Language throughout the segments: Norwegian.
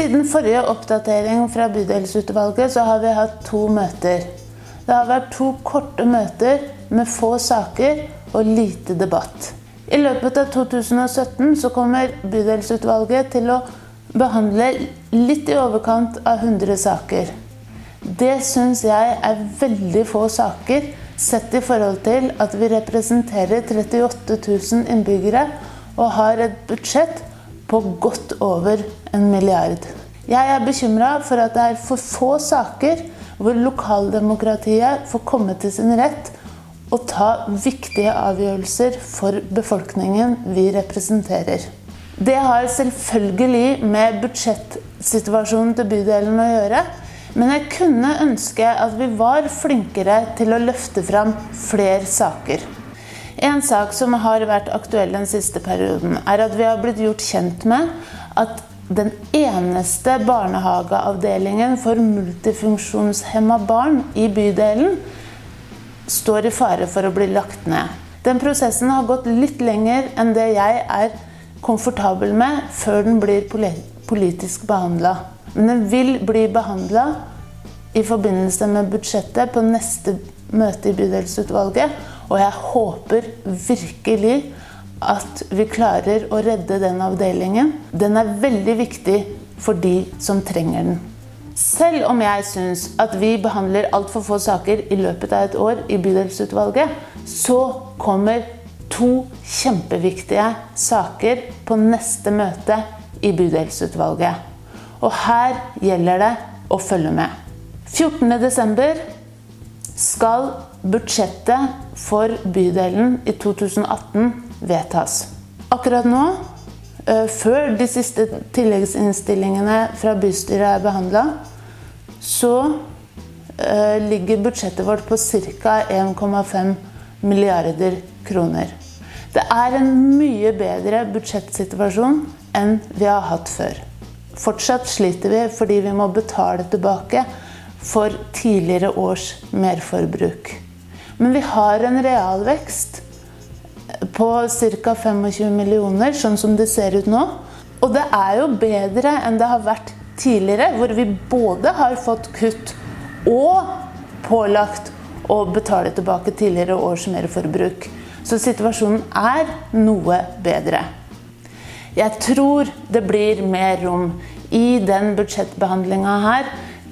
Siden forrige oppdatering fra bydelsutvalget så har vi hatt to møter. Det har vært to korte møter med få saker og lite debatt. I løpet av 2017 så kommer bydelsutvalget til å behandle litt i overkant av 100 saker. Det syns jeg er veldig få saker sett i forhold til at vi representerer 38 000 innbyggere og har et budsjett på godt over en milliard. Jeg er bekymra for at det er for få saker hvor lokaldemokratiet får komme til sin rett og ta viktige avgjørelser for befolkningen vi representerer. Det har selvfølgelig med budsjettsituasjonen til bydelen å gjøre. Men jeg kunne ønske at vi var flinkere til å løfte fram flere saker. En sak som har vært aktuell den siste perioden, er at vi har blitt gjort kjent med at den eneste barnehageavdelingen for multifunksjonshemma barn i bydelen står i fare for å bli lagt ned. Den prosessen har gått litt lenger enn det jeg er komfortabel med før den blir politisk behandla. Men den vil bli behandla i forbindelse med budsjettet på neste møte i bydelsutvalget. Og jeg håper virkelig at vi klarer å redde den avdelingen. Den er veldig viktig for de som trenger den. Selv om jeg syns at vi behandler altfor få saker i løpet av et år i bydelsutvalget, så kommer to kjempeviktige saker på neste møte i bydelsutvalget. Og her gjelder det å følge med. 14.12. skal budsjettet for bydelen i 2018 vedtas. Akkurat nå Eh, før de siste tilleggsinnstillingene fra bystyret er behandla, så eh, ligger budsjettet vårt på ca. 1,5 milliarder kroner. Det er en mye bedre budsjettsituasjon enn vi har hatt før. Fortsatt sliter vi fordi vi må betale tilbake for tidligere års merforbruk. Men vi har en realvekst på ca. 25 millioner, sånn som det ser ut nå. Og det er jo bedre enn det har vært tidligere, hvor vi både har fått kutt og pålagt å betale tilbake tidligere års merforbruk. Så situasjonen er noe bedre. Jeg tror det blir mer rom i den budsjettbehandlinga her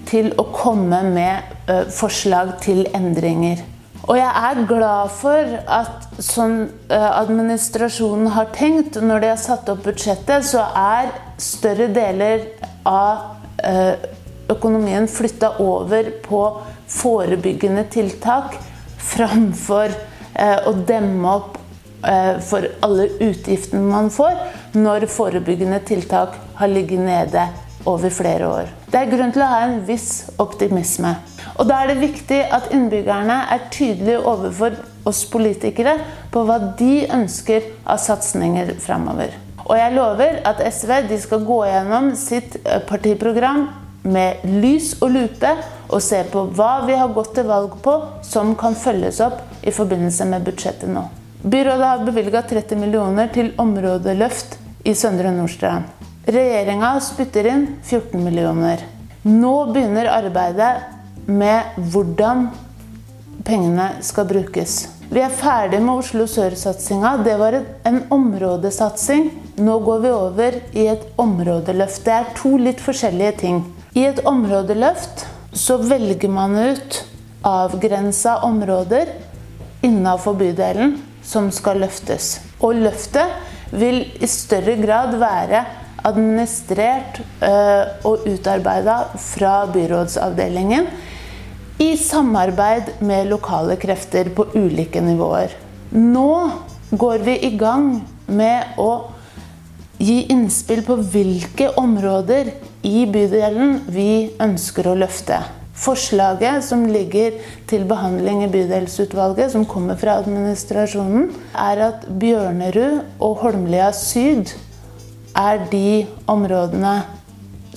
til å komme med forslag til endringer. Og jeg er glad for at sånn eh, administrasjonen har tenkt når de har satt opp budsjettet, så er større deler av eh, økonomien flytta over på forebyggende tiltak framfor eh, å demme opp for alle utgiftene man får når forebyggende tiltak har ligget nede over flere år. Det er grunn til å ha en viss optimisme. Og da er det viktig at innbyggerne er tydelige overfor oss politikere på hva de ønsker av satsinger framover. Og jeg lover at SV skal gå gjennom sitt eh, partiprogram med lys og lupe og se på hva vi har gått til valg på som kan følges opp i forbindelse med budsjettet nå. Byrådet har bevilga 30 millioner til områdeløft i Søndre Nordstrand. Regjeringa spytter inn 14 millioner. Nå begynner arbeidet med hvordan pengene skal brukes. Vi er ferdig med Oslo Sør-satsinga. Det var en områdesatsing. Nå går vi over i et områdeløft. Det er to litt forskjellige ting. I et områdeløft så velger man ut avgrensa områder innafor bydelen som skal løftes. Og løftet vil i større grad være administrert øh, og utarbeida fra byrådsavdelingen i samarbeid med lokale krefter på ulike nivåer. Nå går vi i gang med å gi innspill på hvilke områder i bydelen vi ønsker å løfte. Forslaget som ligger til behandling i bydelsutvalget, som kommer fra administrasjonen, er at Bjørnerud og Holmlia syd er de områdene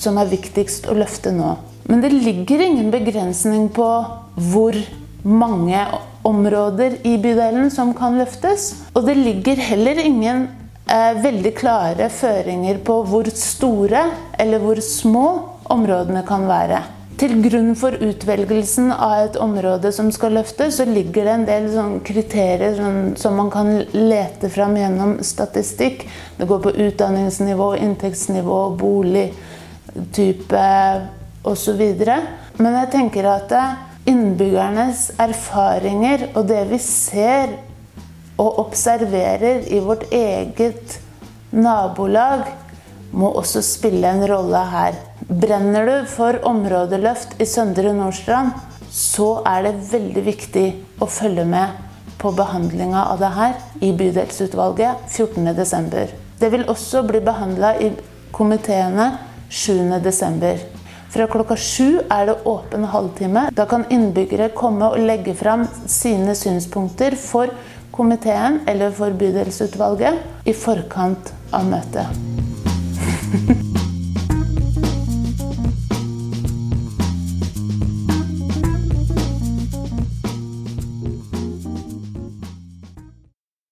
som er viktigst å løfte nå. Men det ligger ingen begrensning på hvor mange områder i bydelen som kan løftes. Og det ligger heller ingen eh, veldig klare føringer på hvor store eller hvor små områdene kan være. Til grunn for utvelgelsen av et område som skal løftes, så ligger det en del sånn kriterier sånn, som man kan lete fram gjennom statistikk. Det går på utdanningsnivå, inntektsnivå, boligtype osv. Men jeg tenker at innbyggernes erfaringer og det vi ser og observerer i vårt eget nabolag, må også spille en rolle her. Brenner du for områdeløft i Søndre Nordstrand, så er det veldig viktig å følge med på behandlinga av det her i bydelsutvalget 14.12. Det vil også bli behandla i komiteene 7.12. Fra klokka sju er det åpen halvtime. Da kan innbyggere komme og legge fram sine synspunkter for komiteen eller for bydelsutvalget i forkant av møtet.